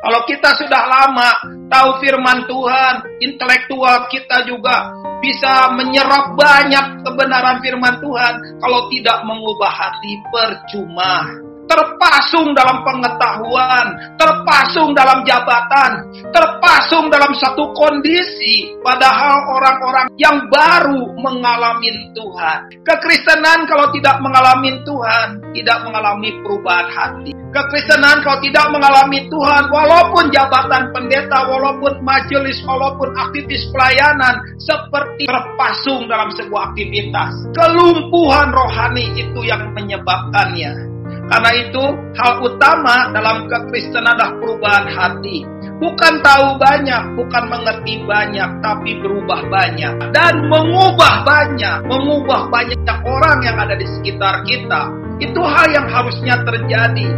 Kalau kita sudah lama tahu firman Tuhan, intelektual kita juga bisa menyerap banyak kebenaran firman Tuhan. Kalau tidak mengubah hati, percuma terpasung dalam pengetahuan, terpasung dalam jabatan, terpasung dalam satu kondisi. Padahal orang-orang yang baru mengalami Tuhan. Kekristenan kalau tidak mengalami Tuhan, tidak mengalami perubahan hati. Kekristenan kalau tidak mengalami Tuhan, walaupun jabatan pendeta, walaupun majelis, walaupun aktivis pelayanan, seperti terpasung dalam sebuah aktivitas. Kelumpuhan rohani itu yang menyebabkannya. Karena itu hal utama dalam kekristenan adalah perubahan hati. Bukan tahu banyak, bukan mengerti banyak, tapi berubah banyak. Dan mengubah banyak, mengubah banyak orang yang ada di sekitar kita. Itu hal yang harusnya terjadi.